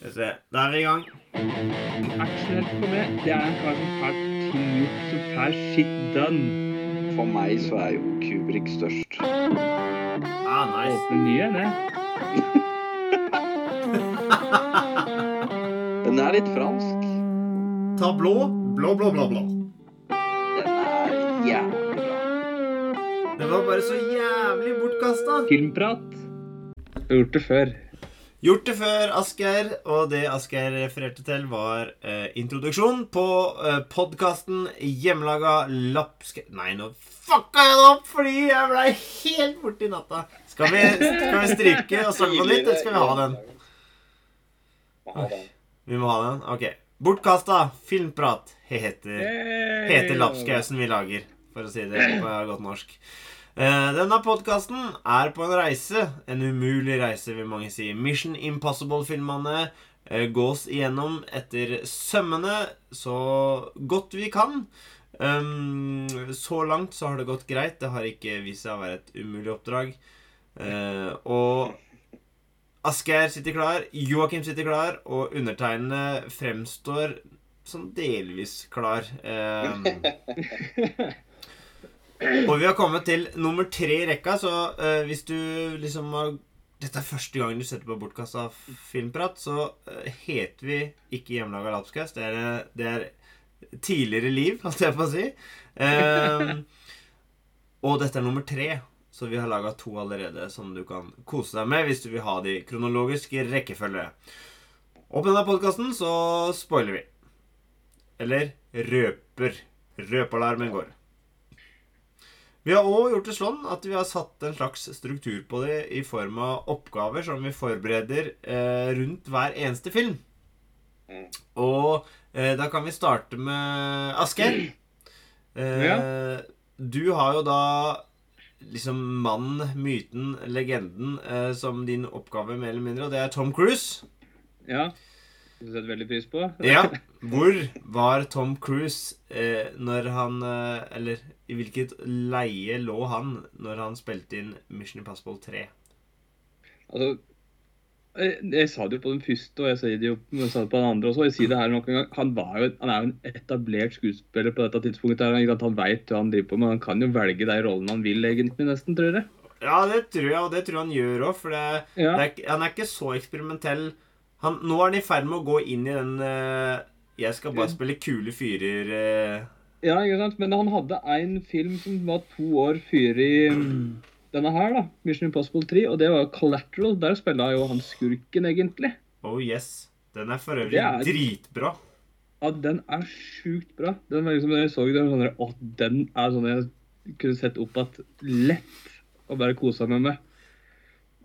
Skal vi se. Da er vi i gang. Aksjonert for meg, det er en kar som får ting gjort, som får shit done. For meg så er jo Kubrik størst. Ah, nice. Åpne nye, det. Den er litt fransk. Ta blå. Blå, blå, blå, blå. Den er jævlig bra. Det var bare så jævlig bortkasta. Filmprat. Jeg har gjort det før. Gjort det før, Asgeir, og det Asgeir refererte til, var eh, introduksjon på eh, podkasten Hjemmelaga lappske... Nei, nå fucka jeg det opp fordi jeg blei helt borte i natta. Skal vi, skal vi stryke og starte på nytt, eller skal vi ha den? Må. Vi må ha den? Ok. Bortkasta filmprat heter, heter lapskausen vi lager, for å si det på godt norsk. Eh, denne podkasten er på en reise. En umulig reise, vil mange si. Mission Impossible-filmene eh, gås igjennom etter sømmene så godt vi kan. Um, så langt så har det gått greit. Det har ikke vist seg å være et umulig oppdrag. Eh, og Asgeir sitter klar, Joakim sitter klar, og undertegnede fremstår som delvis klar. Um, og vi har kommet til nummer tre i rekka, så uh, hvis du liksom har Dette er første gang du setter på bortkasta filmprat, så uh, heter vi ikke Hjemmelaga lapskaus. Det, det er tidligere liv, holdt jeg på å si. Ehm, og dette er nummer tre, så vi har laga to allerede som du kan kose deg med hvis du vil ha de kronologiske rekkefølge. Og på denne podkasten så spoiler vi. Eller røper. Røpealarmen går. Vi har òg gjort det sånn at vi har satt en slags struktur på det i form av oppgaver som vi forbereder eh, rundt hver eneste film. Mm. Og eh, da kan vi starte med Asgeir. Eh, Ja. Du har jo da liksom mannen, myten, legenden eh, som din oppgave, mer eller mindre, og det er Tom Cruise. Ja. Det setter veldig pris på. Ja. Hvor var Tom Cruise eh, når han eh, Eller i hvilket leie lå han når han spilte inn Mission Impossible 3? Altså, jeg, jeg sa det jo på den første, og jeg sier det jo jeg sa det på den andre også. Jeg sier det her nok en gang. Han, var jo, han er jo en etablert skuespiller på dette tidspunktet. her. Han veit hva han driver på med. Han kan jo velge de rollene han vil, egentlig, nesten, tror jeg. Ja, det tror jeg, og det tror jeg han gjør òg, for det, Ja. det er, han er ikke så eksperimentell. Han, nå er han i ferd med å gå inn i den eh, 'jeg skal bare spille kule fyrer' eh, Ja, ikke sant? Men han hadde en film som var to år før i mm, denne her, da. Mission Impossible 3. Og det var Collateral. Der spilla jo han skurken, egentlig. Oh yes. Den er for øvrig er- dritbra. Ja, den er sjukt bra. Den var liksom, jeg så den sånn Å, den er sånn jeg kunne sett opp at lett og bare kosa meg med.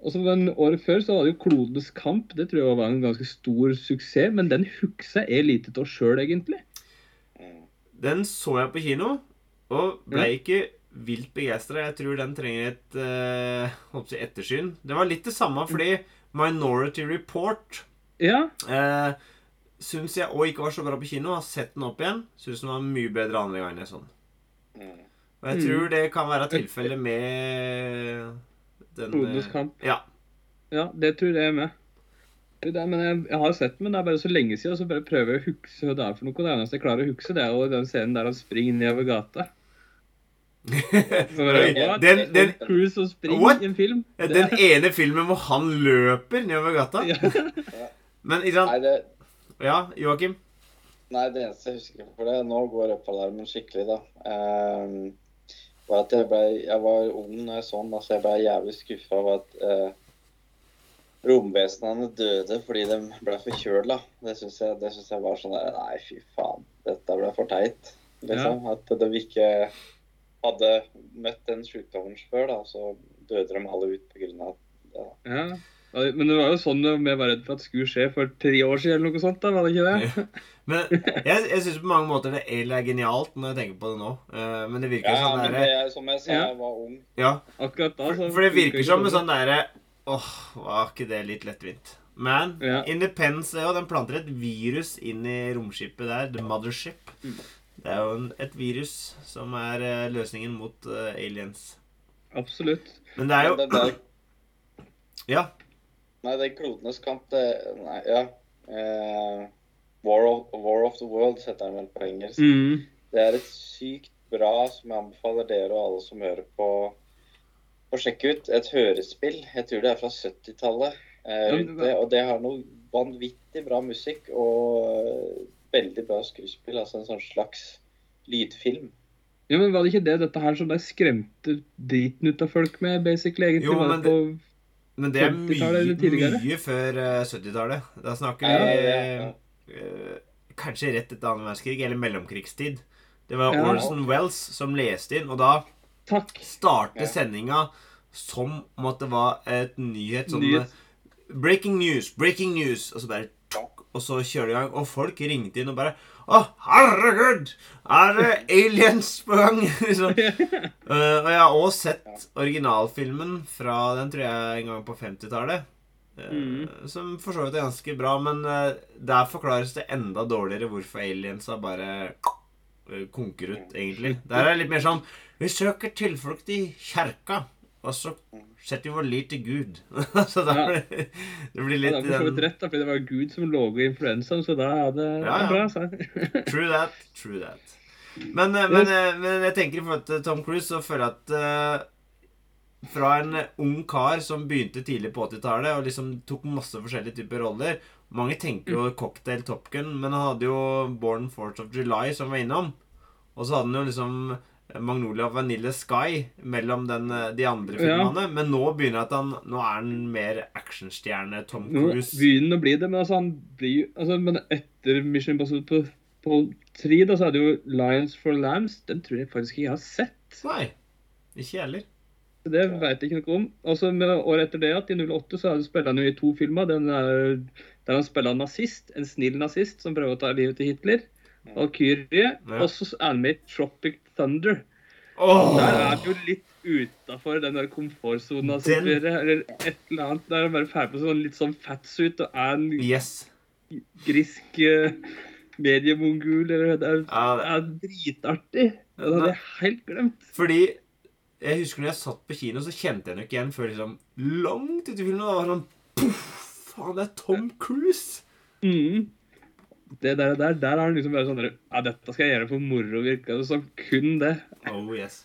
Og så den Året før så var det jo Klodenes kamp. Det tror jeg var en ganske stor suksess. Men den huksa jeg lite av sjøl, egentlig. Mm. Den så jeg på kino, og ble Ja. ikke vilt begeistra. Jeg tror den trenger et eh, ettersyn. Det var litt det samme fordi Minority Report Ja, eh, syns jeg òg ikke var så bra på kino. Har sett den opp igjen. Syns den var mye bedre andre gangen jeg så den. Mm. Og jeg Mm. tror det kan være tilfellet med den Bonuskamp. eh. Ja. Ja, det tror jeg med. Det er, men jeg, jeg har sett den, men det er bare så lenge siden, og så bare prøver jeg å huske hva det er for noe. Det eneste jeg klarer å huske, det er jo den scenen der han springer nedover gata. Bare, den, den, Cruise springer What? i en film. Den ene filmen hvor han løper nedover gata. ja. Men ikke sant Nei, det, Ja, Joakim? nei, det eneste jeg husker for det Nå går opp alarmen skikkelig, da. Um, var at jeg, ble, jeg var ung når jeg så den, så jeg ble jævlig skuffa over at eh, romvesenene døde fordi de ble forkjøla. Det syns jeg, det synes jeg var sånn der Nei, fy faen. Dette ble for teit. Liksom. At de ikke hadde møtt den sykdommen før, da, så døde de alle ut det. da. Ja. Ja, Men det var jo sånn vi var redd for at det skulle skje for tre år siden, eller noe sånt. da, var det ikke det? Men jeg, jeg syns på mange måter det er genialt når jeg tenker på det nå. Eh, men det virker Ja, sånn men derre det er som jeg sa, jeg var ung. Ja, Akkurat da. så for det virker som en sånn derre Åh, var ikke det litt lettvint? Men Ja. Independence er jo, den planter et virus inn i romskipet der. The Mothership. Mm. Det er jo en, et virus som er eh, løsningen mot uh, aliens. Absolutt. Men det er Men det jo Ja. Nei, det klodenes kamp, det Nei, ja. Eh, War, of, War of the Worlds heter den vel på engelsk. Mm. Det er et sykt bra, som jeg anbefaler dere og alle som hører på, å sjekke ut. Et hørespill. Jeg tror det er fra 70-tallet. Eh, og det har noe vanvittig bra musikk og eh, veldig bra skuespill. Altså en sånn slags lydfilm. Ja, men Var det ikke det dette her som de skremte driten ut av folk med, basically? egentlig? Jo, Var men det på... Men det er mye, mye før eh, 70-tallet. Da snakker vi ja, ja. eh, kanskje rett etter annen verdenskrig, eller mellomkrigstid. Det var Ja. Orson Wells som leste inn, og da Takk. startet Ja. sendinga som om at det var et nyhet sånn Nyhet. Breaking news, breaking news. Og så bare tok, Og så kjører de i gang. Og folk ringte inn og bare Å, herregud! Er det aliens på gang? liksom. uh, og jeg har også sett originalfilmen fra den tror jeg en gang på 50-tallet. Uh, Mm. Som for så vidt er ganske bra, men uh, der forklares det enda dårligere hvorfor aliensa bare eh, konker ut, egentlig. Der er det litt mer sånn Vi søker tilflukt i kjerka, og så setter jo vår lit til Gud. så da Ja. blir det blir Ja, litt det er for så vidt rett, da, fordi det var Gud som lå i influensaen, så da er det Ja, ja. bra. Så. True that. True that. Men, eh, men, eh, men jeg tenker i forhold til Tom Cruise, så føler jeg at uh, fra en ung kar som begynte tidlig på 80-tallet og liksom tok masse forskjellige typer roller Mange tenker jo Cocktail Top Gun, men han hadde jo Born Fourth of July, som var innom. Og så hadde han jo liksom Magnolia Vanille Sky mellom den, eh, de andre Ja. filmene. Men nå begynner at han Nå er han mer actionstjerne Tom Cruise. Nå begynner han å bli det, men altså, han blir altså, Men etter Mission Impossible på, på 3, da, så det jo Lions for Lambs Den tror jeg faktisk ikke jeg har sett. Nei. Ikke heller. Det vet jeg ikke noe om. Altså, med Året etter det, at i 08, så spiller han jo i to filmer. Den er, der han spiller en nazist, en snill nazist som prøver å ta livet til Hitler. Valkyrie. Ja. Og så er han med i Tropic Thunder. Oh. Der er han jo litt utafor den der komfortsona som Den- dere, eller et eller annet. Der er bare ferdig på sånn litt sånn fatsuit og er en Yes. grisk uh, mediemongol. Eller, det, er, Ja, det er dritartig. Det hadde jeg helt glemt. Fordi jeg husker når jeg satt på kino, så kjente jeg den ikke igjen før liksom langt uti filmen. Da var det sånn Poff! Faen, det er Tom Cruise! Mm. Det der, der, der er han liksom bare sånn Ja, dette skal jeg gjøre for moro, virka det som. Kun det. Oh, yes.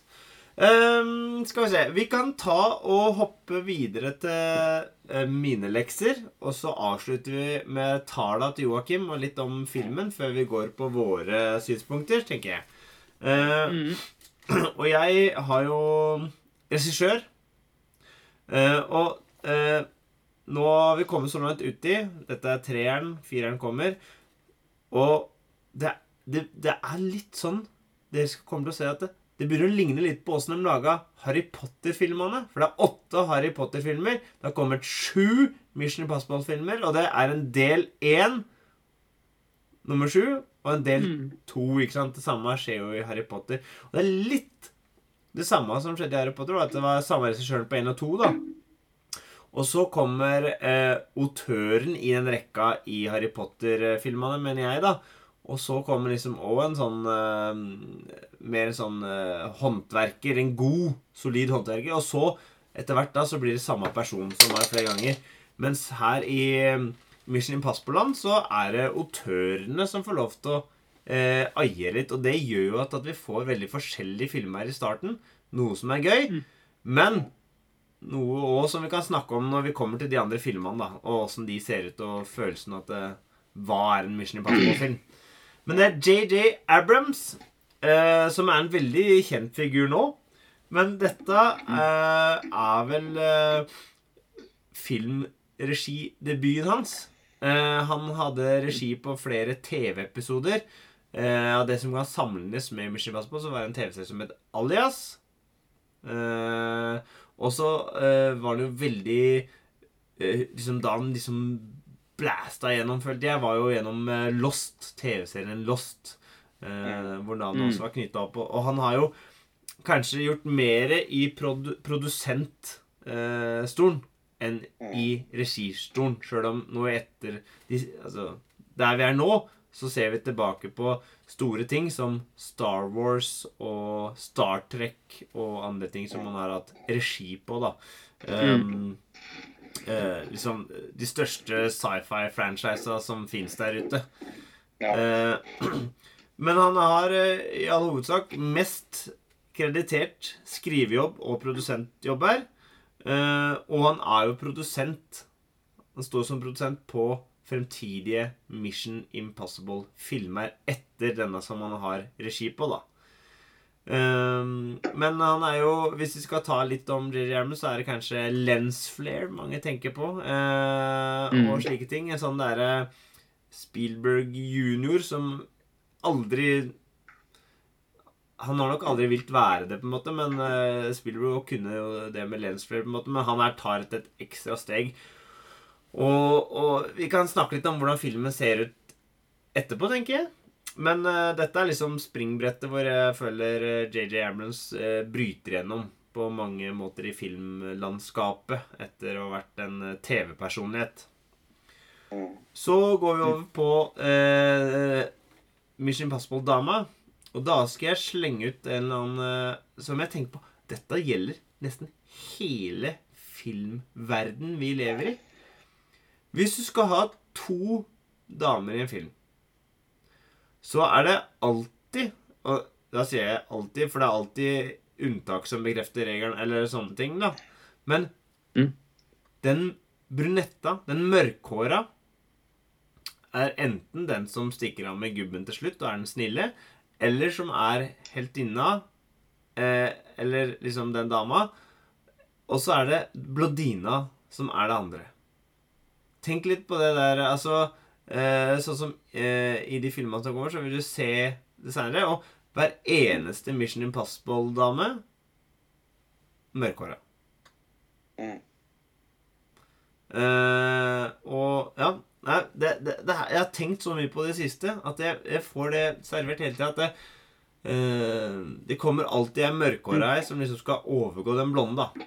Um, skal vi se Vi kan ta og hoppe videre til eh, mine lekser. Og så avslutter vi med tala til Joakim og litt om filmen før vi går på våre synspunkter, tenker jeg. Uh, Mm. Og jeg har jo regissør. Uh, og uh, nå har vi kommet så langt uti. Dette er treeren, fireren kommer. Og det, det, det er litt sånn Dere kommer til å se at det, det begynner å ligne litt på åssen de laga Harry Potter-filmene. For det er åtte Harry Potter-filmer. Det har kommet sju Mission Impossible-filmer, og det er en del én, nummer sju, og en del Mm. to. ikke sant? Det samme skjer jo i Harry Potter. Og det er litt det samme som skjedde i Harry Potter, var at det var samme regissøren på én og to. da. Og så kommer eh, autøren i den rekka i Harry Potter-filmene, mener jeg, da. Og så kommer liksom òg en sånn eh, Mer en sånn eh, håndverker. En god, solid håndverker. Og så, etter hvert, da, så blir det samme person som var flere ganger. Mens her i eh, Mission Impossible-land så er det autørene som får lov til å eh, eie litt. Og det gjør jo at, at vi får veldig forskjellige filmer i starten. Noe som er gøy. Men noe også som vi kan snakke om når vi kommer til de andre filmene, da, og åssen de ser ut, og følelsen at det, Hva er en Mission Impossible-film? Men det er JJ Abrams, eh, som er en veldig kjent figur nå. Men dette eh, er vel eh, filmregidebuten hans. Eh, han hadde regi på flere TV-episoder. Eh, av det som kan sammenlignes med Mission Impossible, så var det en TV-serie som het Alias. Eh, og så uh, var det jo veldig uh, liksom Da han liksom blæsta gjennom, følte jeg, var jo gjennom uh, Lost, TV-serien Lost. Mm. hvor navnet Mm. også var knytta opp. Og, og han har jo kanskje gjort mer i produ produsentstolen enn i registolen. Sjøl om nå etter de, altså, Der vi er nå, så ser vi tilbake på store ting som Star Wars og Star Trek og andre ting som man har hatt regi på, da. Um, uh, liksom de største sci-fi-franchisa som fins der ute. Ja. Uh, men han har uh, i all hovedsak mest kreditert skrivejobb og produsentjobb her. Og han er jo produsent. Han står som produsent på fremtidige Mission Impossible-filmer etter denne som han har regi på, da. Um, men han er jo Hvis vi skal ta litt om Jerry Armen, så er det kanskje lensflare mange tenker på. Uh, Mm. Og slike ting. En sånn derre Spielberg junior som aldri Han har nok aldri vilt være det, på en måte, men uh, Spielberg kunne jo det med lensflare, på en måte, men han her tar et, et ekstra steg. Og, og vi kan snakke litt om hvordan filmen ser ut etterpå, tenker jeg. Men uh, dette er liksom springbrettet hvor jeg føler eh, JJ Abrams uh, bryter gjennom på mange måter i filmlandskapet etter å ha vært en eh, TV-personlighet. Så går vi over på uh, Mission Impossible-dama. Og da skal jeg slenge ut en eller annen eh, som jeg tenker på Dette gjelder nesten hele filmverden vi lever i. Hvis du skal ha to damer i en film, så er det alltid Og da sier jeg alltid, for det er alltid unntak som bekrefter regelen, eller sånne ting, da. Men Mm. den brunetta, den mørkhåra, er enten den som stikker av med gubben til slutt og er den snille, eller som er heltinna, eh, eller liksom den dama. Og så er det blodina som er det andre. Tenk litt på det der, altså eh, Sånn som eh, i de filmene som kommer, så vil du se det seinere. Og hver eneste Mission Impossible-dame mørkhåra. Mm. Eh, og ja Nei, det, det, det, jeg har tenkt så mye på det siste at jeg, jeg får det servert hele tida at det, eh, det kommer alltid ei mørkhåra ei som liksom skal overgå den blonde, da.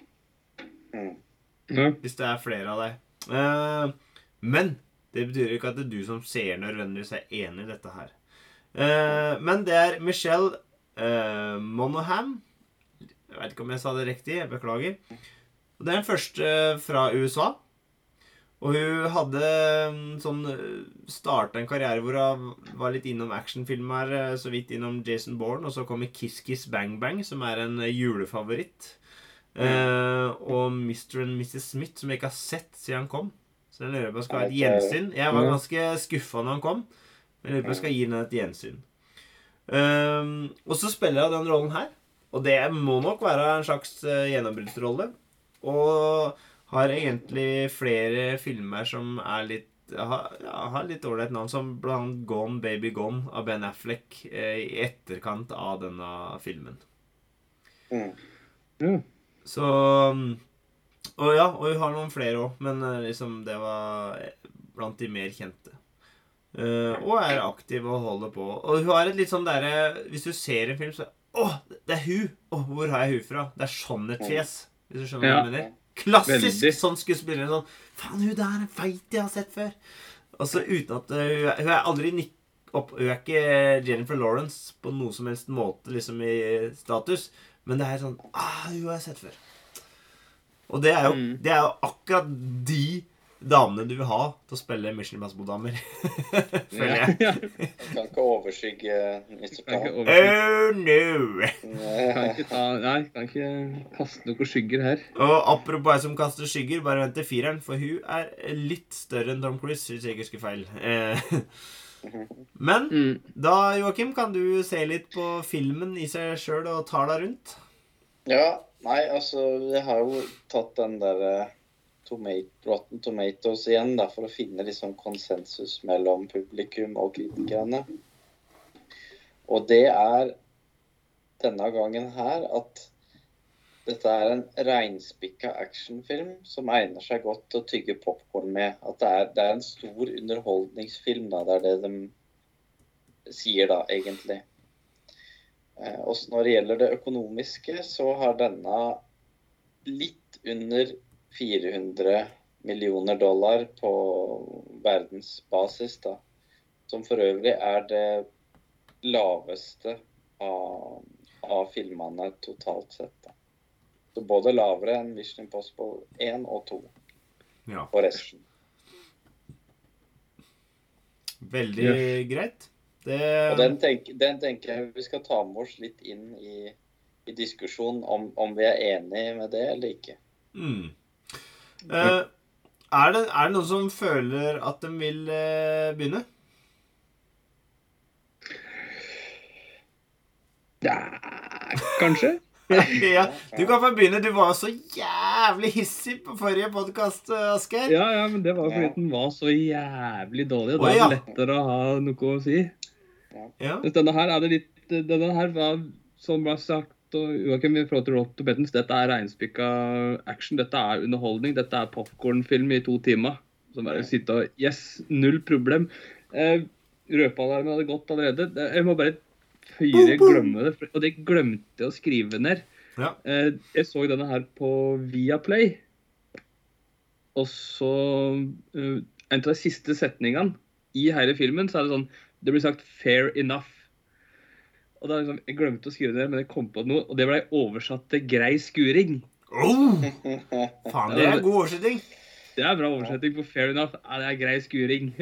Mm. Hvis det er flere av deg. Eh, men det betyr ikke at det er du som ser nødvendigvis er enig i dette her. Uh, men det er Michelle uh, Monoham. Jeg vet ikke om jeg sa det riktig. Jeg beklager. Og Det er den første fra USA. Og hun hadde mm, sånn starta en karriere hvor hun var litt innom actionfilmer, eh, så vidt innom Jason Bourne, og så kommer Kiss Kiss Bang Bang, som er en julefavoritt. julefavoritt. Eh, og Mr. and Mrs. Smith, som jeg ikke har sett siden han kom. Så jeg lurer på om jeg skal ha et gjensyn. Jeg var ganske skuffa når han kom, men jeg lurer på om jeg skal gi den et gjensyn. Um, og så spiller jeg den rollen her, og det må nok være en slags uh, gjennombruddsrolle. Og har egentlig flere filmer som er litt har, ja, har litt ålreit navn, som blant Gone Baby Gone av Ben Affleck eh, i etterkant av denne filmen. Mm. Mm. Så um, Og ja, og hun har noen flere òg, men eh, liksom det var eh, blant de mer kjente. Uh, og er aktiv og holder på. Og hun har et litt sånn derre Hvis du ser en film, så Å, det er hun! Å, hvor har jeg hun fra? Det er sånn et fjes. Hvis du skjønner hva jeg mener? Klassisk Veldig. sånn skuespiller. Sånn Faen, hun der veit jeg har sett før. Og så uten at uh, hun, er, hun er aldri nikk opp Hun er ikke Jennifer Lawrence på noe som helst måte liksom i status, men det er sånn ah, Hun har jeg sett før. Og det er jo, Mm. det er jo akkurat de damene du vil ha til å spille Michelin Masbo-damer. Føler jeg. Ja. Kan ikke overskygge Mr. Kan Pan. Oh no! kan ikke ta Nei, kan ikke kaste noen skygger her. Og apropos ei som kaster skygger, bare vent til fireren, for hun er litt større enn Tom Cruise, hvis jeg ikke husker feil. Eh, Men Mm. da, Joakim, kan du se litt på filmen i seg sjøl og ta deg rundt? Ja, nei, altså Jeg har jo tatt den der tomato, Rotten Tomatoes igjen da, for å finne liksom konsensus mellom publikum og kritikerne. Og det er denne gangen her at dette er en reinspikka actionfilm som egner seg godt til å tygge popkorn med. At det er, det er en stor underholdningsfilm, da. Det er det de sier, da, egentlig. Eh, Også når det gjelder det økonomiske, så har denne litt under 400 millioner dollar på verdensbasis, da. Som for øvrig er det laveste av, av filmene totalt sett. Da. Så både lavere enn Mission Impossible 1 og 2. Ja. og resten. Veldig greit. Det Og den, tenk, den tenker jeg vi skal ta med oss litt inn i, i diskusjonen om, om vi er enig med det eller ikke. mm. Eh, er, det, er det noen som føler at de vil eh, begynne? Ja, kanskje? ja, du kan få begynne. Du var så jævlig hissig på forrige podkast, Asgeir. Ja, ja, men det var fordi den var så jævlig dårlig. Og Å, da er ja. det lettere å ha noe å si. Ja. Denne her er det litt Denne her var, som ble sagt og Joakim, i forhold til to Bettens, dette er reinspikka action. Dette er underholdning. Dette er popkornfilm i to timer. Som bare sitte og Yes, null problem. Eh, Røpealarmen hadde gått allerede. Jeg må bare føye glemme det. Og det glemte jeg å skrive ned. Ja. Eh, jeg så denne her på Viaplay. Og så uh, En av de siste setningene i hele filmen, så er det sånn Det blir sagt 'fair enough'. Og da liksom, Jeg glemte å skrive det, men jeg kom på noe, og det ble oversatt til 'grei skuring'. Oh, faen, det er god oversetting. Det er bra oversetting på 'fair enough'. Ja, det er grei skuring.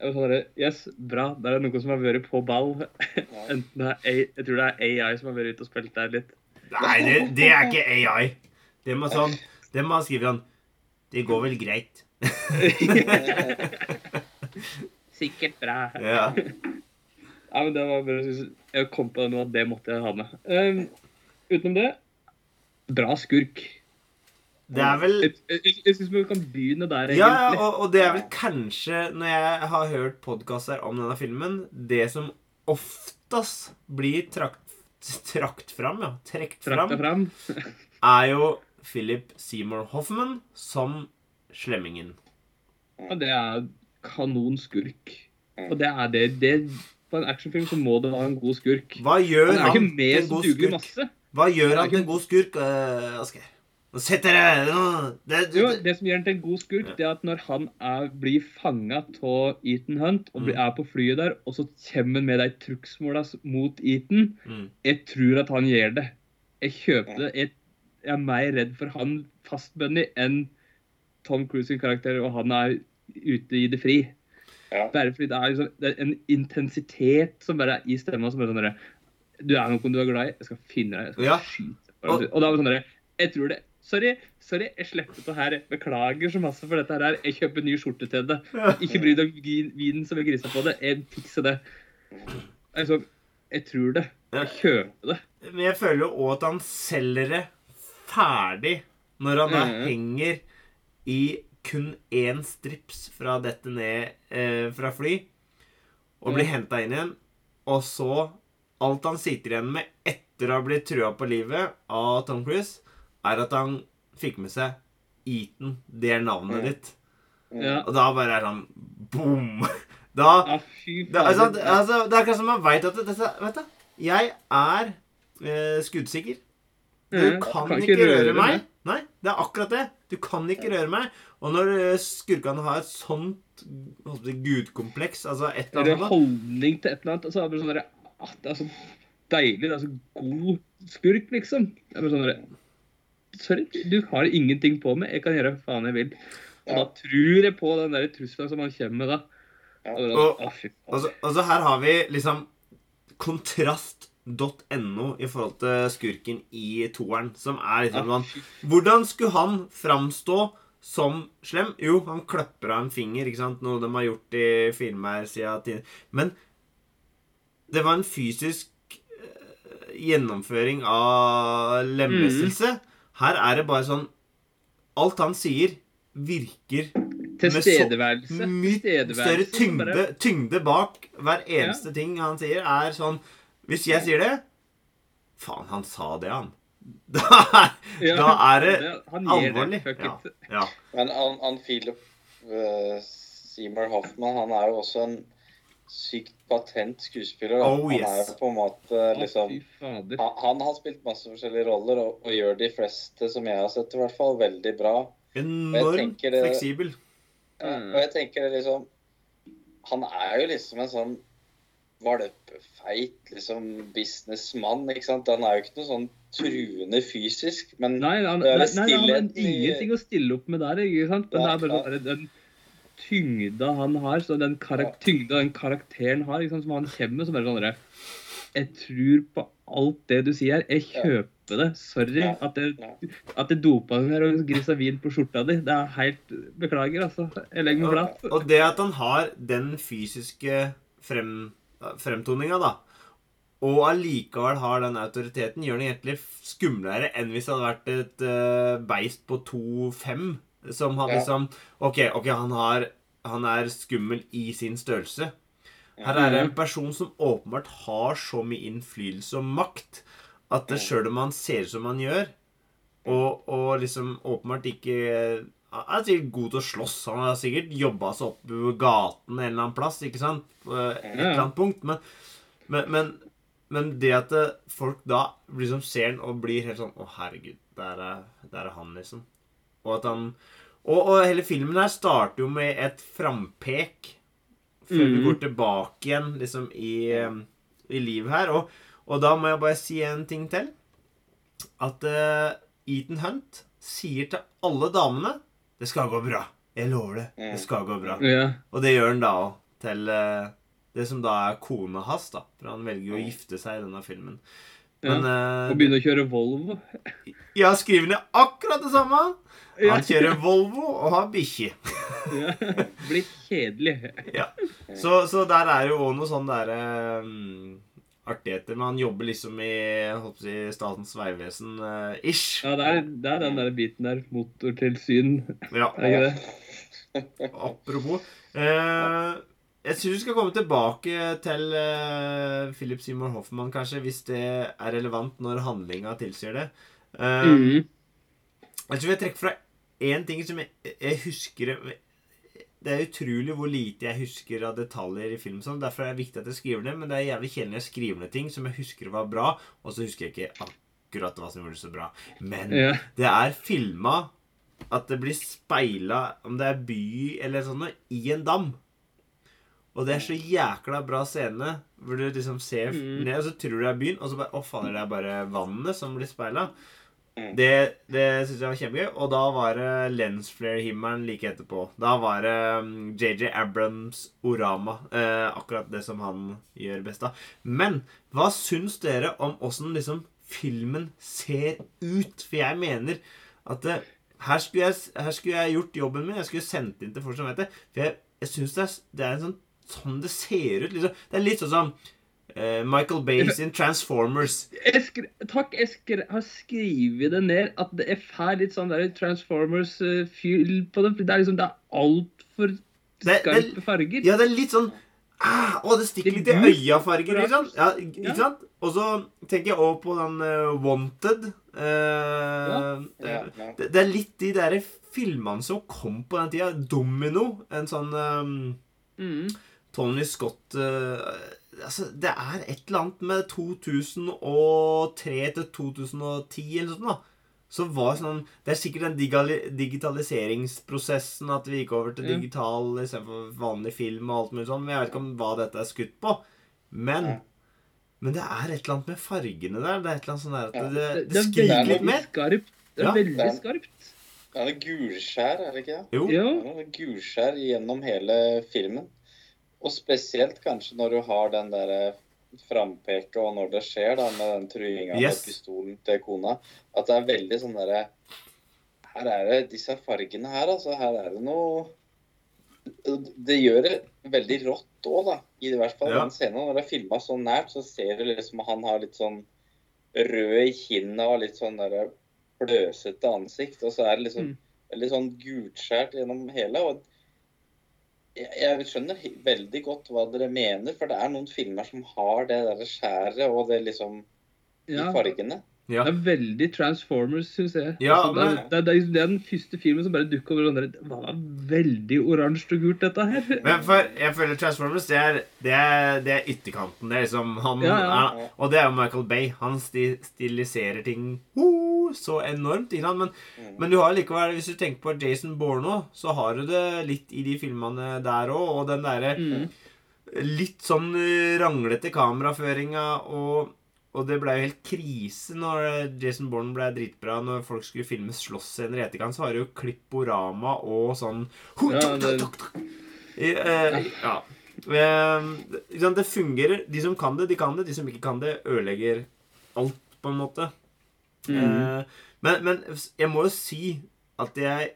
Ja, Jeg var sånn der, yes, bra. Der er det noen som har vært på ball. Enten det er A, Jeg tror det er AI som har vært ute og spilt der litt. Nei, det, det er ikke AI. Det må sånn Det må skrive sånn Det går vel greit. Sikkert bra. Ja. Ja, men det var bare, Jeg kom på det nå at det måtte jeg ha med. Um, utenom det, bra skurk. Det er vel Jeg, jeg, jeg syns vi kan begynne der, Ja, ja, og, og det er vel kanskje, når jeg har hørt podkaster om denne filmen, det som oftest blir trakt, trakt fram, ja, trekt fram, fram. er jo Philip Seymour Hoffman som slemmingen. Ja, det er kanonskurk. Og det er det, det På en actionfilm så må det være en god skurk. Hva gjør Han han til en god skurk? masse. Hva gjør Han han til en god skurk, uh, Asgeir? Nå setter jeg det, det, Jo, det, det som gjør han til en god skurk, det er at når han er, blir fanga av Ethan Hunt og blir, Mm. er på flyet der, og så kommer han med de trugsmåla mot Ethan mm. Jeg tror at han gjør det. Jeg kjøper det. Jeg, jeg er mer redd for han fastbundet enn Tom Cruise sin karakter, og han er ute i det fri. Ja. Bare fordi det er, liksom, det er en intensitet som bare er i stemma som er sånn Du er noen du er glad i. Jeg skal finne deg. Jeg skal Ja. skyte deg. Og da var det sånn Jeg tror det. Sorry, sorry, jeg slipper det her. Beklager så masse for dette her. Jeg kjøper ny skjorte til det. Ikke bry deg om vinen som vil grisa på det. Jeg fikser det. Altså, jeg tror det. Jeg kjøper det. Men jeg føler jo òg at han selger det ferdig når han da Mhm. henger i kun én strips fra dette ned eh, fra fly og blir mm. henta inn igjen. Og så Alt han sitter igjen med etter å ha blitt trua på livet av Tom Cruise, er at han fikk med seg Eaton. Det er navnet mm. ditt. Ja. Og da bare er han boom! Da Ja, da altså, altså, det er akkurat som man veit at dette Vet du, jeg er eh, skuddsikker. Du mm, kan, ikke røre, meg. meg. Nei, det er akkurat det. Du kan ikke røre meg. Og når eh, skurkene har et sånt gudkompleks, altså et eller annet holdning til et eller annet. Altså, det, er sånn der, ah, Det er så deilig. Det er så god skurk, liksom. Det er bare sånn der, Sorry, du har ingenting på meg. Jeg kan gjøre hva faen jeg vil. Og da tror jeg på den der trusselen som han kommer med da. Ja. Og, Og-. Altså, altså her har vi liksom kontrast.no i forhold til skurken i toeren, som er liksom Ja, sånn Hvordan skulle han framstå som slem? Jo, han kløpper av en finger, ikke sant? Noe de har gjort i filmer siden tiden. Men det var en fysisk eh, gjennomføring av lemlestelse. Her er det bare sånn Alt han sier, virker Tilstedeværelse. mye større tyngde, tyngde bak hver eneste ting han sier, er sånn Hvis jeg sier det Faen, han sa det, han. Da er, Ja, da er det det alvorlig. det. Ja, ja. Men han, han Philip uh, Seymour Hoffman, han er jo også en sykt patent skuespiller. Oh, Han er jo på en måte liksom han, han har spilt masse forskjellige roller og, og gjør de fleste, som jeg har sett, i hvert fall veldig bra. Enormt fleksibel. Ja, og jeg tenker det liksom Han er jo liksom en sånn valpefeit liksom businessmann, ikke sant. Han er jo ikke noe sånn truende fysisk, men Nei, han, Det er nei, nei, han har ingenting å stille opp med der. ikke sant? Men det er bare sånn den tyngda han har, så den tyngda den karakteren har, ikke sant? som han kommer med, som er sånn derre Jeg tror på alt det du sier. Jeg kjøper det. Sorry Ja. at jeg, Ja. at jeg dopa den her og grisa vin på skjorta di. Det er helt Beklager, altså. Jeg legger meg flat. Og det at han har den fysiske frem, fremtoninga, da, og allikevel har den autoriteten, gjør den egentlig skumlere enn hvis det hadde vært et uh, beist på 2,5 som hadde Ja. liksom OK, ok, han, har, han er skummel i sin størrelse. Her er det en person som åpenbart har så mye innflytelse og makt at det sjøl om han ser ut som han gjør, og, og liksom åpenbart ikke Han er sikkert god til å slåss. Han har sikkert jobba seg opp på gaten en eller annen plass, ikke sant? På et eller annet punkt. Men, men, men, men det at folk da liksom ser han og blir helt sånn Å, herregud, der er, der er han, liksom. Og at han og, og hele filmen her starter jo med et frampek før vi Mhm. går tilbake igjen liksom i, i livet her. Og, og da må jeg bare si en ting til. At uh, Ethan Hunt sier til alle damene 'Det skal gå bra. Jeg lover det. Mm. Det skal gå bra'. Ja. Og det gjør han da òg til eh, det som da er kona hans, da. For han velger jo å Mm. gifte seg i denne filmen. Men ja, Og begynne å kjøre Volvo. ja, skriver ned akkurat det samme. Han kjører Volvo og har bikkje. Ja. Blir kjedelig. Ja. Så, så der er jo òg noe sånn derre um, artigheter. Men han jobber liksom i si, Statens vegvesen eh. Ja, det er, det er den der biten der. Motortilsyn. Ja. Er ikke det? Apropos. Eh, jeg syns vi skal komme tilbake til uh, Philip Seymour Hoffman, kanskje, hvis det er relevant når handlinga tilsier det. Uh, Mm. Jeg tror jeg trekker fra én ting som jeg, jeg husker Det er utrolig hvor lite jeg husker av detaljer i film. Sånn. Derfor er det viktig at jeg skriver det, men det er jævlig kjedelig når jeg skriver ned ting som jeg husker var bra, og så husker jeg ikke akkurat hva som gjorde det så bra. Men Ja. det er filma at det blir speila, om det er by eller sånn, noe, i en dam. Og det er så jækla bra scene hvor du liksom ser Mm. ned, og så tror du det er byen, og så bare Å, fader, det er bare vannet som blir speila. Mm. Det, det syns jeg var kjempegøy. Og da var det lensflare-himmelen like etterpå. Da var det um, JJ Abrams Orama. Eh, akkurat det som han gjør best av. Men hva syns dere om åssen liksom filmen ser ut? For jeg mener at det, her, skulle jeg, her skulle jeg gjort jobben min. Jeg skulle sendt inn til folk som vet det. For jeg, jeg syns det, det er en sånn sånn det ser ut. Liksom. Det er litt sånn som eh, Michael Bay sin Transformers. Jeg takk, jeg skri, har skrevet det ned at det er litt sånn Transformers-fyll på det. Det er liksom, det er altfor skarpe farger. Ja, det er litt sånn ah, Å, det stikker litt i øya-farger, sant? Ja, ikke sant? Og så tenker jeg også på den uh, Wanted. Eh, eh, det, det er litt de der filmene som kom på den tida. Domino. En sånn um, Mm. Tony Scott eh, altså, Det er et eller annet med 2003 til 2010 eller sånt, da. Så var sånn Det er sikkert den digitaliseringsprosessen at vi gikk over til digital istedenfor vanlig film og alt mulig sånn. Men jeg vet ikke om hva dette er skutt på. Men Ja. Men det er et eller annet med fargene der. Det er et eller annet sånn der at Ja. det, Det, det det er skriker litt mer. skarpt. Det er Ja. veldig Det er- skarpt. Ja, det er gulskjær, er det ikke det? Jo. Ja, det er gulskjær gjennom hele filmen. Og spesielt kanskje når du har den der frampeket, og når det skjer da, med den truinga Yes. med pistolen til kona, at det er veldig sånn derre Her er det disse fargene her, altså. Her er det noe Det gjør det veldig rått òg, da. I hvert fall Ja. den scenen. Når det er filma så nært, så ser du liksom han har litt sånn rød i kinnet og litt sånn derre fløsete ansikt. Og så er det liksom Mm. veldig sånn gulskjært gjennom hele. og jeg, skjønner veldig godt hva dere mener, for det er noen filmer som har det der skjæret og det liksom i Ja. fargene. Ja. Det er veldig Transformers, syns jeg. Ja, altså, det, er, det, er, det, er, det er den første filmen som bare dukker over. sånn Det var veldig oransje og gult, dette her. Men for, jeg føler Transformers, det er, det er, det er ytterkanten. Det er liksom han, Ja, ja. han- Og det er jo Michael Bay. Han sti, stiliserer ting oh, så enormt. Ikke han. Men, Mm. men du har likevel, hvis du tenker på Jason Bourne så har du det litt i de filmene der òg. Og den derre Mm. litt sånn eh, ranglete kameraføringa og og det ble jo helt krise når Jason Bourne ble dritbra. Når folk skulle filme slåssscener i etterkant, så var det jo klipporama og sånn Ja, det- I, eh, ja. Eh, det fungerer. De som kan det, de kan det. De som ikke kan det, ødelegger alt, på en måte. Mm. Eh, men, men jeg må jo si at jeg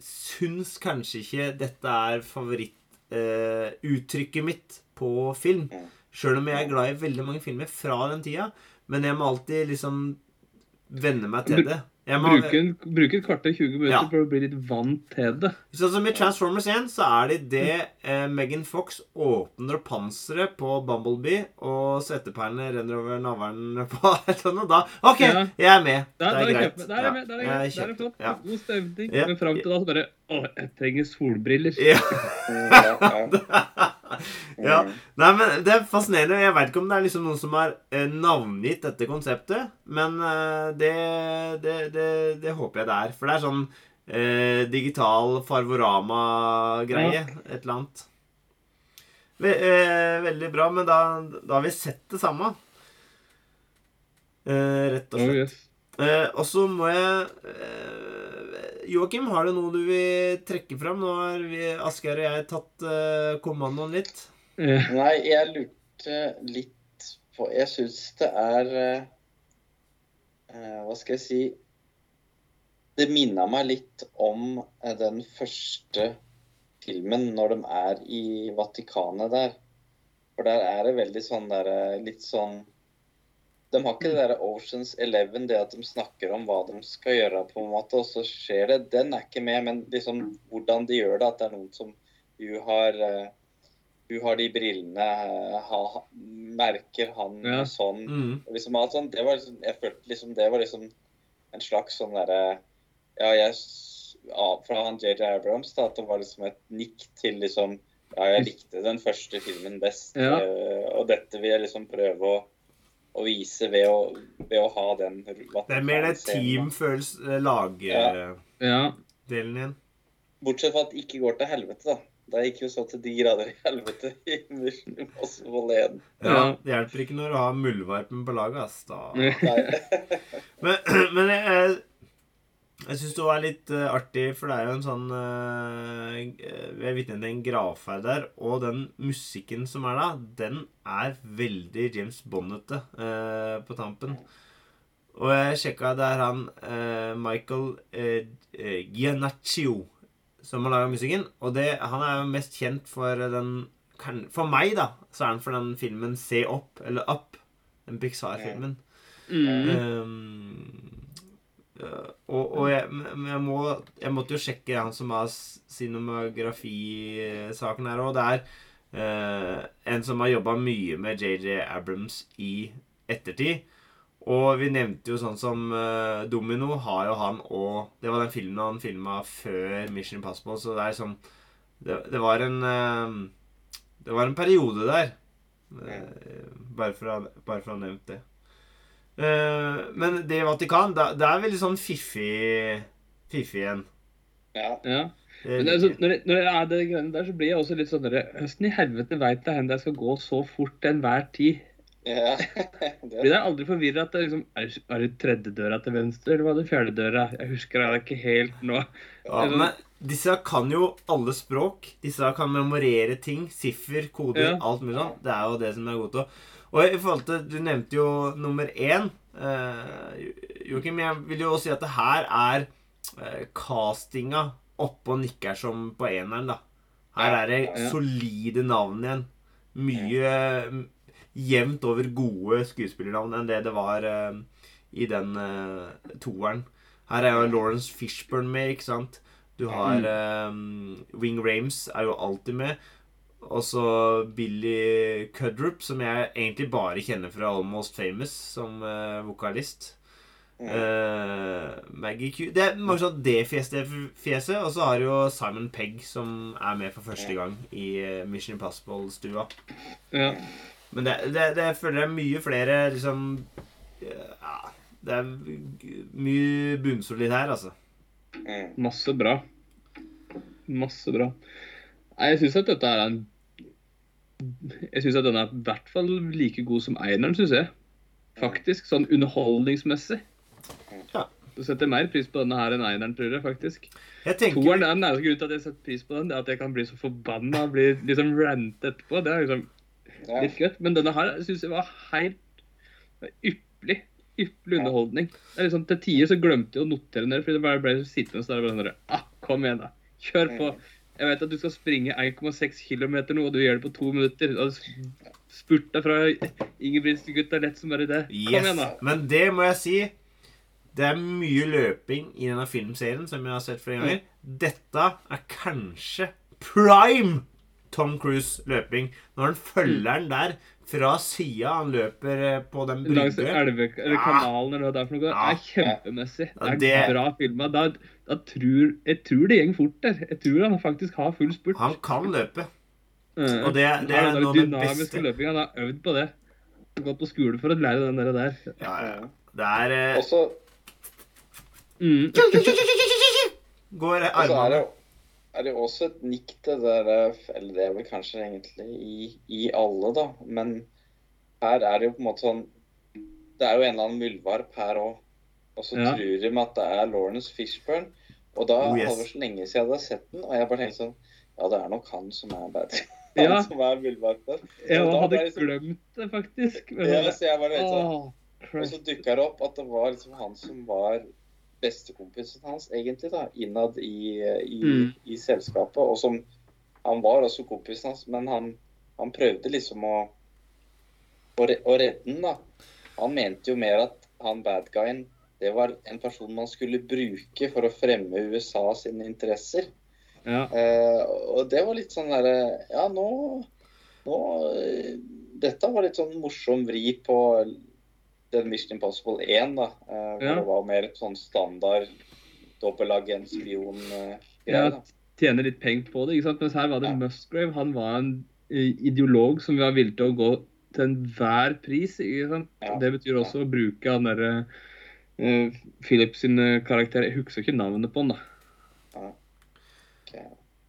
syns kanskje ikke dette er favorittuttrykket mitt på film. Sjøl om jeg er glad i veldig mange filmer fra den tida. Men jeg må alltid liksom venne meg til det. Jeg må, Bruke, en, bruke et kvarter 20 minutter Ja. for å bli litt vant til det. Sånn som i Transformers 1, så er det det eh, Megan Fox åpner panseret på Bumblebee, og svetteperlene renner over navlen på et eller annet. Da OK, Ja. jeg er med. Da, det er greit. Der er jeg med. Der er jeg Der er det flott. ja. God stemning. Ja. Men fram til da så bare Å, jeg trenger solbriller. Ja. Ja. Nei, men Det er fascinerende. Jeg veit ikke om det er liksom noen som har eh, navngitt dette konseptet, men eh, det, det, det, det håper jeg det er. For det er sånn eh, digital Farvorama-greie. Et eller annet. Ve eh, veldig bra, men da, da har vi sett det samme. Eh, rett og Oh, slett. yes. Eh, og så må jeg eh, Joakim, har du noe du vil trekke fram? Nå har Asgeir og jeg tatt uh, kommandoen litt. Mm. Nei, jeg lurte litt på Jeg syns det er eh, eh, Hva skal jeg si Det minna meg litt om uh, den første filmen når de er i Vatikanet der. For der er det veldig sånn derre Litt sånn De har ikke det der Oceans Eleven, det at de snakker om hva de skal gjøre, på en måte, og så skjer det. Den er ikke med, men liksom hvordan de gjør det. At det er noen som Hun har eh, hun har de brillene, eh, ha, merker han Ja. sånn. Mm. Og liksom alt sånt. det var liksom, Jeg følte liksom det var liksom en slags sånn derre Ja, jeg ja, Fra han JJ Abrams, da, at det var liksom et nikk til liksom Ja, jeg likte den første filmen best, Ja. eh, og dette vil jeg liksom prøve å, å vise ved å, ved å ha den Det er mer det Vatikanscenen, da. teamfølelse, lagdelen Ja. ja. igjen. Bortsett fra at det ikke går til helvete, da. Det gikk jo så til de grader i helvete i Mission Impossible 1. Ja. Det hjelper ikke når du har muldvarpen på laget, ass. Da. Eh, Men, men jeg, jeg, syns det var litt uh, artig, for det er jo en sånn uh, Vi er vitne til en gravferd der, og den musikken som er da, den er veldig James Bonnete uh, på tampen. Og jeg sjekka, det er han eh, Michael Gianaccio eh, som har laga musikken. Og det, han er jo mest kjent for den For meg, da, så er han for den filmen Se opp, eller Up. Den Pixar-filmen. Mm. Um, og og jeg, jeg, må, jeg måtte jo sjekke han som har cinematografisaken her òg. Det er uh, en som har jobba mye med JJ Abrams i ettertid. Og vi nevnte jo sånn som uh, Domino har jo han og Det var den filmen han filma før Mission Impossible, så det er sånn Det, det var en uh, Det var en periode der. Bare, for å, ha- bare for å ha nevnt det. Eh, men det i Vatikan, det, det er veldig sånn fiffig Fiffig igjen. Ja. Ja. Men altså, når, jeg, når jeg er det greiene der, så blir jeg også litt sånn Høsten i helvete veit jeg hvor jeg skal gå så fort til enhver tid? ja. Blir jeg aldri forvirra at det liksom Er det- er det tredje døra til venstre, eller var det fjerde døra? Jeg husker det ikke helt nå. ja, men disse kan jo alle språk. Disse kan memorere ting. Siffer, koder, Ja. alt mulig sånn. Det er jo det som er godt å Og i forhold til Du nevnte jo nummer én. Eh, Joakim, jeg vil jo også si at det her er eh, castinga oppe og nikker som på eneren, da. Her er det solide navn igjen. Mye mm, jevnt over gode skuespillernavn enn det det var eh, i den eh, toeren. Her er jo Lawrence Fishburne med, ikke sant? Du har eh, Wing Rames er jo alltid med. Og så Billy Cudrup, som jeg egentlig bare kjenner fra Almost Famous som uh, vokalist. Uh, Maggie Q Det er mange sånn det fjeset, fjeset. Og så har du jo Simon Pegg, som er med for første gang i eh, Mission Impossible-stua. Ja. Men det, det, det jeg føler jeg er mye flere liksom Ja, det er mye bunnsolid her, altså. Mm. Masse bra. Masse bra. Nei, jeg syns at dette er en Jeg syns at den er i hvert fall like god som eineren, syns jeg. faktisk. Sånn underholdningsmessig. Ja. Du setter mer pris på denne her enn eineren, tror jeg faktisk. Jeg tenker Toeren er den eneste grunnen til at jeg setter pris på den. Det er at jeg kan bli så forbanna og bli liksom rant etterpå. Det er liksom Ja. litt gøtt. Men denne her syns jeg var helt ypperlig. Ypperlig underholdning. Det er liksom, til tider så glemte jeg å notere ned, fordi det bare ble sittende der bare sånn der, ah, Kom igjen, da. Kjør på. Mm. Jeg vet at du skal springe 1,6 km nå, og du gjør det på to minutter. Har spurta fra Ingebrigtsen-gutta lett som bare det. Kom Yes. igjen, da. Men det må jeg si Det er mye løping i denne filmserien som jeg har sett flere ganger. Dette er kanskje prime Tom Cruise løping. Når han følger den der fra sida han løper eh, på den Langs brygga. elve, eller kanalen eller hva det er for noe. Det er kjempemessig. Det er bra filma. Tror, jeg tror det går fort der. Jeg tror han faktisk har full spurt. Han kan løpe. Eh, og det- det er noe av det beste. Løping, Han har øvd på det. Han har Gått på skole for å lære den der. der. Ja, ja. Det er eh, Og Mm. Går armene er det, er det også et nikk til det der Eller det er vel kanskje egentlig i, i alle, da. Men her er det jo på en måte sånn Det er jo en eller annen muldvarp her òg. Og så Ja. tror de at det er Lawrence Fishburne. Og da Oh, yes. så lenge siden jeg hadde sett den, og jeg bare tenkte sånn Ja, det er nok han som er bad. Han Ja. som er muldvarpen. Jeg Og hadde liksom, glemt det, faktisk. Men, Ja, så jeg bare tenkte sånn Åh, Og så dukka det opp at det var liksom han som var bestekompisen hans, egentlig, da, innad i, i, Mm. i selskapet. Og som Han var også kompisen hans, men han, han prøvde liksom å, å, å redde den, da. Han mente jo mer at han bad guyen det var en person man skulle bruke for å fremme USA sine interesser. Ja. Eh, og det var litt sånn derre Ja, nå, nå eh, Dette var litt sånn morsom vri på den Mission Impossible 1, da. Eh, hvor Ja. det var mer et sånn standard dobbeltagentspion-greie. Ja. Tjene litt penger på det. ikke sant? Mens her var det Musgrave. Han var en eh, ideolog som var villig til å gå til enhver pris. ikke sant? Ja. Det betyr også å bruke han derre uh, Philip sin eh, karakter Jeg husker ikke navnet på han, da.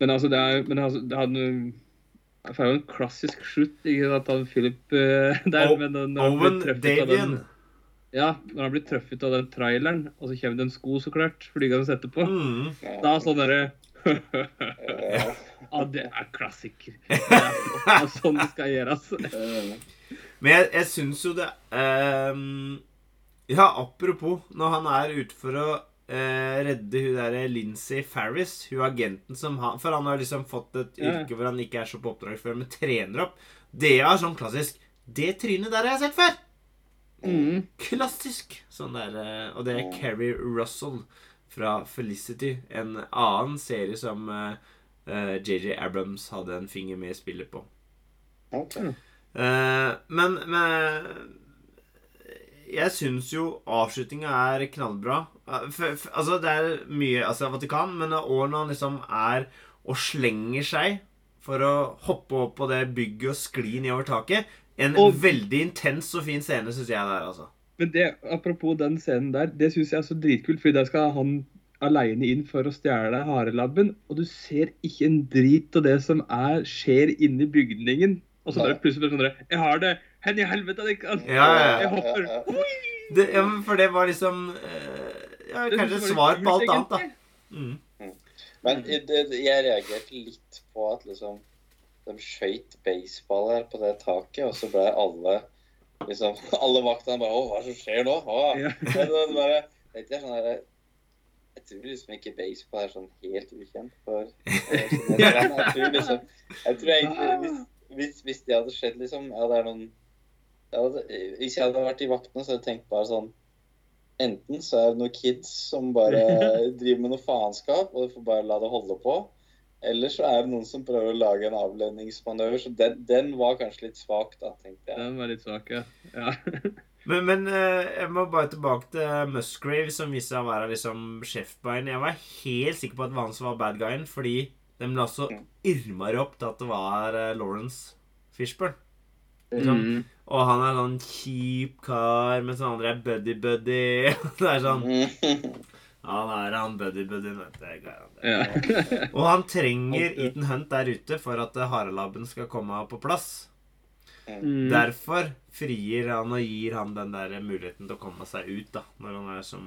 Men altså, det er men altså, det hadde det er jo en klassisk slutt, ikke sant, han Philip eh, der, O- men Owen av Davian. den, Ja, når han blir truffet av den traileren, og så kommer det en sko, så klart, flygende etterpå, Mm. Da er sånn derre Eh, Ja, det er klassiker. Det er, det er sånn det skal gjøres. eh, Men jeg, jeg syns jo det ehm, Ja, apropos, når han er ute for å eh, redde hun der Lincy Farris, hun agenten som han For han har liksom fått et yrke hvor han ikke er så på oppdrag før, men trener opp. Det er sånn klassisk Det trynet der har jeg sett før! Mm. Klassisk! Sånn der, eh, og det er Keri Russell fra Felicity, en annen serie som eh, eh, JJ Abrams hadde en finger med i spillet på. Okay. Eh, men, men Jeg syns jo avslutninga er knallbra. Eh, altså, det er mye altså, Vatikan, men òg når han liksom er og slenger seg for å hoppe opp på det bygget og skli nedover taket. En Og- veldig intens og fin scene, syns jeg det er, altså. Men det, apropos den scenen der, det syns jeg er så dritkult, fordi der skal han aleine inn for å stjele harelabben, og du ser ikke en drit av det som er, skjer inni bygningen. Og så bare plutselig sånn Jeg har det! Hen i helvete! Det kan. Ja, ja, ja. Jeg hopper. Det, ja, for det var liksom eh, Ja, kanskje et svar på alt annet, da. Mm. Men det, jeg reagerte litt på at liksom de skøyt baseball her på det taket, og så ble alle liksom Alle vaktene bare Å, hva er det som skjer nå? Å. Ja. det, det bare, tenkte jeg sånn her, Jeg tror liksom ikke baseball er sånn helt ukjent for jeg. Jeg tror liksom Jeg tror egentlig hvis, hvis, hvis det hadde skjedd, liksom Ja, det er noen hadde, Hvis jeg hadde vært i vaktene, så hadde jeg tenkt bare sånn Enten så er det noen kids som bare driver med noe faenskap, og du får bare la det holde på. Eller så er det noen som prøver å lage en avledningsmanøver. Så den, den var kanskje litt svak, da, tenkte jeg. Den var litt svak, ja. ja. Men, men eh, jeg må bare tilbake til Musgrave, som viste seg å være liksom sjefbein. Jeg var helt sikker på at det var han som var bad guyen, fordi de la så irmere opp til at det var eh, Lawrence Fishburne. Liksom. Mm. Og han er sånn kjip kar, mens han andre er buddy-buddy. Det er sånn Han er han buddy-buddy. vet jeg er ja. Og han trenger Ethan Hunt der ute for at harelabben skal komme på plass. Mm. Derfor frier han og gir han den der muligheten til å komme seg ut, da, når han er som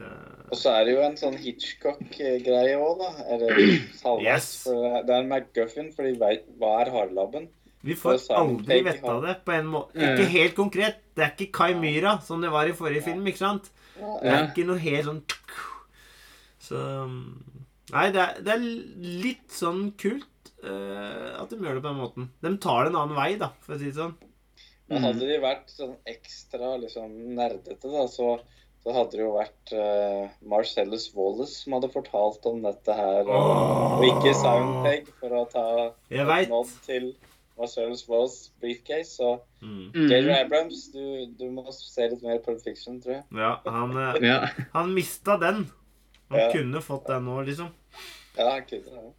uh... Og så er det jo en sånn Hitchcock-greie òg, da. Eller halvveis. Yes. Det er en McGuffin, for de veit hva er harelabben. Vi får aldri vite av det på en måte. Ikke helt konkret. Det er ikke Kai Myra, som det var i forrige film, ikke sant? Det er ikke noe helt sånn Så Nei, det er, det er litt sånn kult uh, at de gjør det på den måten. De tar det en annen vei, da, for å si det sånn. Men Mm. hadde de vært sånn ekstra liksom nerdete, da, så, så hadde det jo vært uh, Marcellus Wallace som hadde fortalt om dette her. Og, og ikke Soundpeg, for å ta et nod til Marcellus Walls briefcase. Så Mm. Mm. Abrams, du, du må se litt mer Pulp Fiction, tror jeg. Ja, han, eh, Ja. han mista den. Han Ja. kunne fått den nå, liksom. Ja, han kunne det.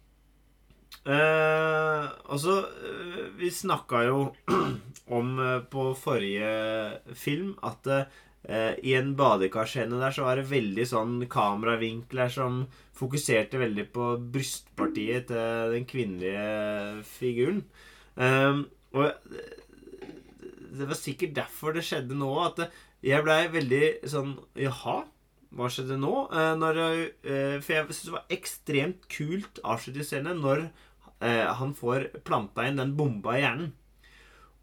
Eh, og så eh, Vi snakka jo om eh, på forrige film at eh, i en badekarscene der så var det veldig sånn kameravinkler som fokuserte veldig på brystpartiet til den kvinnelige figuren. Eh, og det var sikkert derfor det skjedde nå, at jeg blei veldig sånn Jaha, hva skjedde nå? Uh, når, uh, for jeg syns det var ekstremt kult avslutningsscene når uh, han får planta inn den bomba i hjernen.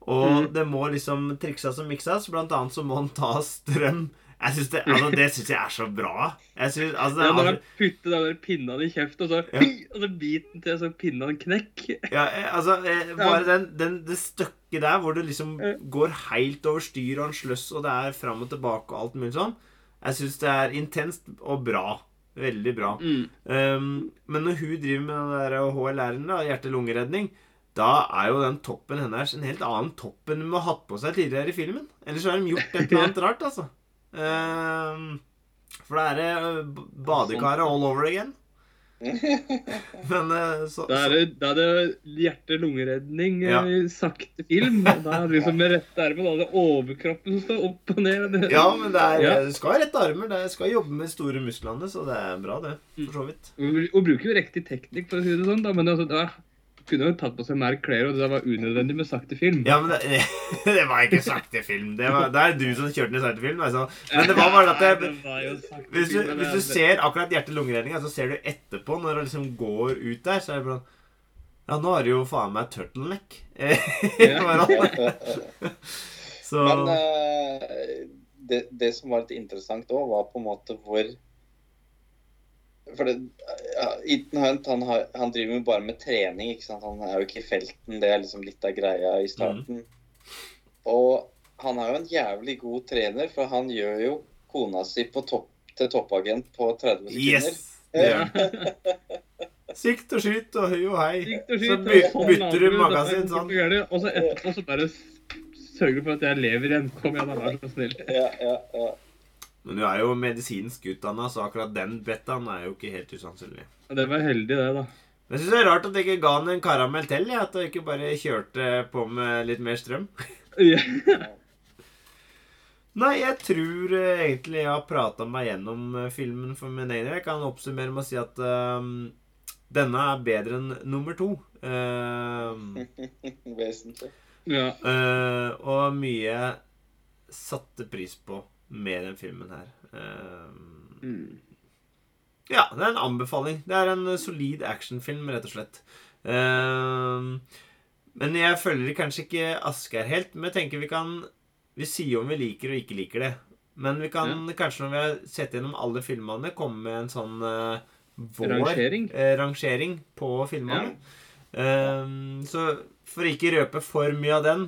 Og mm. det må liksom trikses og mikses. Blant annet så må han ta strøm. Jeg synes det, altså, det syns jeg er så bra. Jeg synes, altså, det Ja, når han putter den der pinnen i kjeften, og så, Ja. og så biter den til så pinnen knekk. Ja, eh, altså eh, Bare den, den, det stykket der hvor det liksom går helt over styr, og han sløss, og det er fram og tilbake og alt mulig sånn. Jeg syns det er intenst og bra. Veldig bra. Mm. Um, men når hun driver med den HLR-en, hjerte-lungeredning, da er jo den toppen hennes en helt annen topp enn hun har hatt på seg tidligere i filmen. Ellers har de gjort et eller annet rart, altså. Um, for da er det uh, badekaret all over again. Men uh, så, Da er det, da er det hjerte-lungeredning, Ja. eh, sakte film. og Da er det liksom med rette armer da er det overkroppen som står opp og ned. Ja, men det er, Ja. du skal ha rette armer. Du skal jobbe med store musklene, så det er bra, det. For så vidt. Hun hun bruker jo riktig teknikk, for å si det sånn, da, men altså, da kunne jo tatt på seg mer klær, og det var unødvendig med sakte film. Ja, men det, det var ikke sakte film. Det, var, det er du som kjørte den i sakte film. Altså. Men det var bare at det, Hvis du, hvis du ser akkurat hjerte-lungeredninga, så ser du etterpå, når du liksom går ut der, så er det bare Ja, nå har du jo faen meg turtleneck. Bare- så Men eh, det, det som var litt interessant òg, var på en måte hvor For det, ja, Ethan Hunt han, har, han driver jo bare med trening. ikke sant? Han er jo ikke i felten. Det er liksom litt av greia i starten. Og han er jo en jævlig god trener, for han gjør jo kona si på topp, til toppagent på 30 sekunder. Yes! Det gjør han. Sikt og skyt og høy og hei. Sikt og Så skyt, by, og sånn bytter du magasin sånn. Og så etterpå så bare sørger du for at jeg lever igjen. Kom igjen, da, vær så snill. Ja, ja, ja. Men du er jo medisinsk utdanna, så akkurat den bettaen er jo ikke helt usannsynlig. Det var heldig, det, da. Men jeg syns det er rart at jeg ikke ga han en karamell til, at jeg ikke bare kjørte på med litt mer strøm. Nei, jeg tror eh, egentlig jeg har prata meg gjennom eh, filmen for min egen del. Jeg kan oppsummere med å si at ehm, denne er bedre enn nummer to. Ehm, Vesentlig. ja. eh, og mye satte pris på med den filmen her. Ehm, Mm. ja, det er en anbefaling. Det er en solid actionfilm, rett og slett. Ehm, men jeg følger kanskje ikke Asgeir helt. Men jeg tenker vi kan Vi sier om vi liker og ikke liker det. Men vi kan kanskje når vi har sett gjennom alle filmene, komme med en sånn uh, vår Rangering? eh, rangering på filmene. Ehm, så for ikke røpe for mye av den,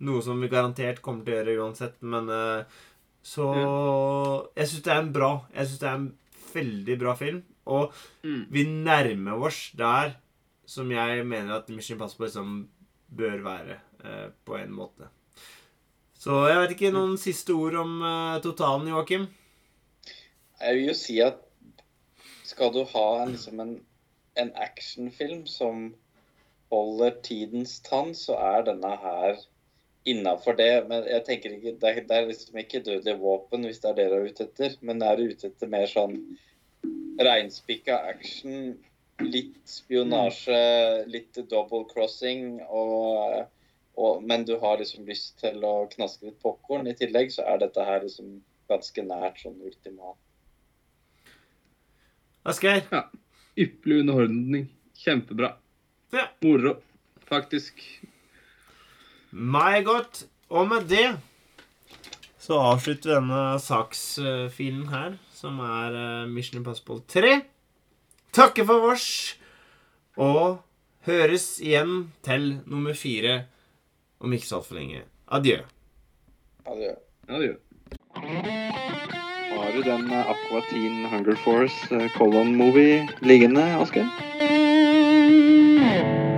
noe som vi garantert kommer til å gjøre uansett, men eh, så Jeg syns det er en bra Jeg synes det er en veldig bra film. Og Mm. vi nærmer oss der som jeg mener at Mission Impossible liksom bør være, eh, på en måte. Så jeg vet ikke noen siste ord om eh, totalen, Joakim? Jeg vil jo si at skal du ha en, liksom en, en actionfilm som holder tidens tann, så er denne her innafor det. Men jeg tenker ikke, det er, det er liksom ikke dødelig våpen hvis det er det du er ute etter. Men er du ute etter mer sånn reinspikka action, litt spionasje, litt double crossing og, og men du har liksom lyst til å knaske litt popkorn i tillegg, så er dette her liksom ganske nært sånn ultimat. Asgeir? Ypperlig underholdning. Kjempebra. Ja. Moro, faktisk. Meg godt. Og med det så avslutter vi denne saksfilen her, som er eh, Mission Impossible 3. Takker for vårs, og høres igjen til nummer fire om ikke så altfor lenge. Adjø. Adjø. Har du den Aqua Teen Hunger Force Colon-movie liggende, Asgeir?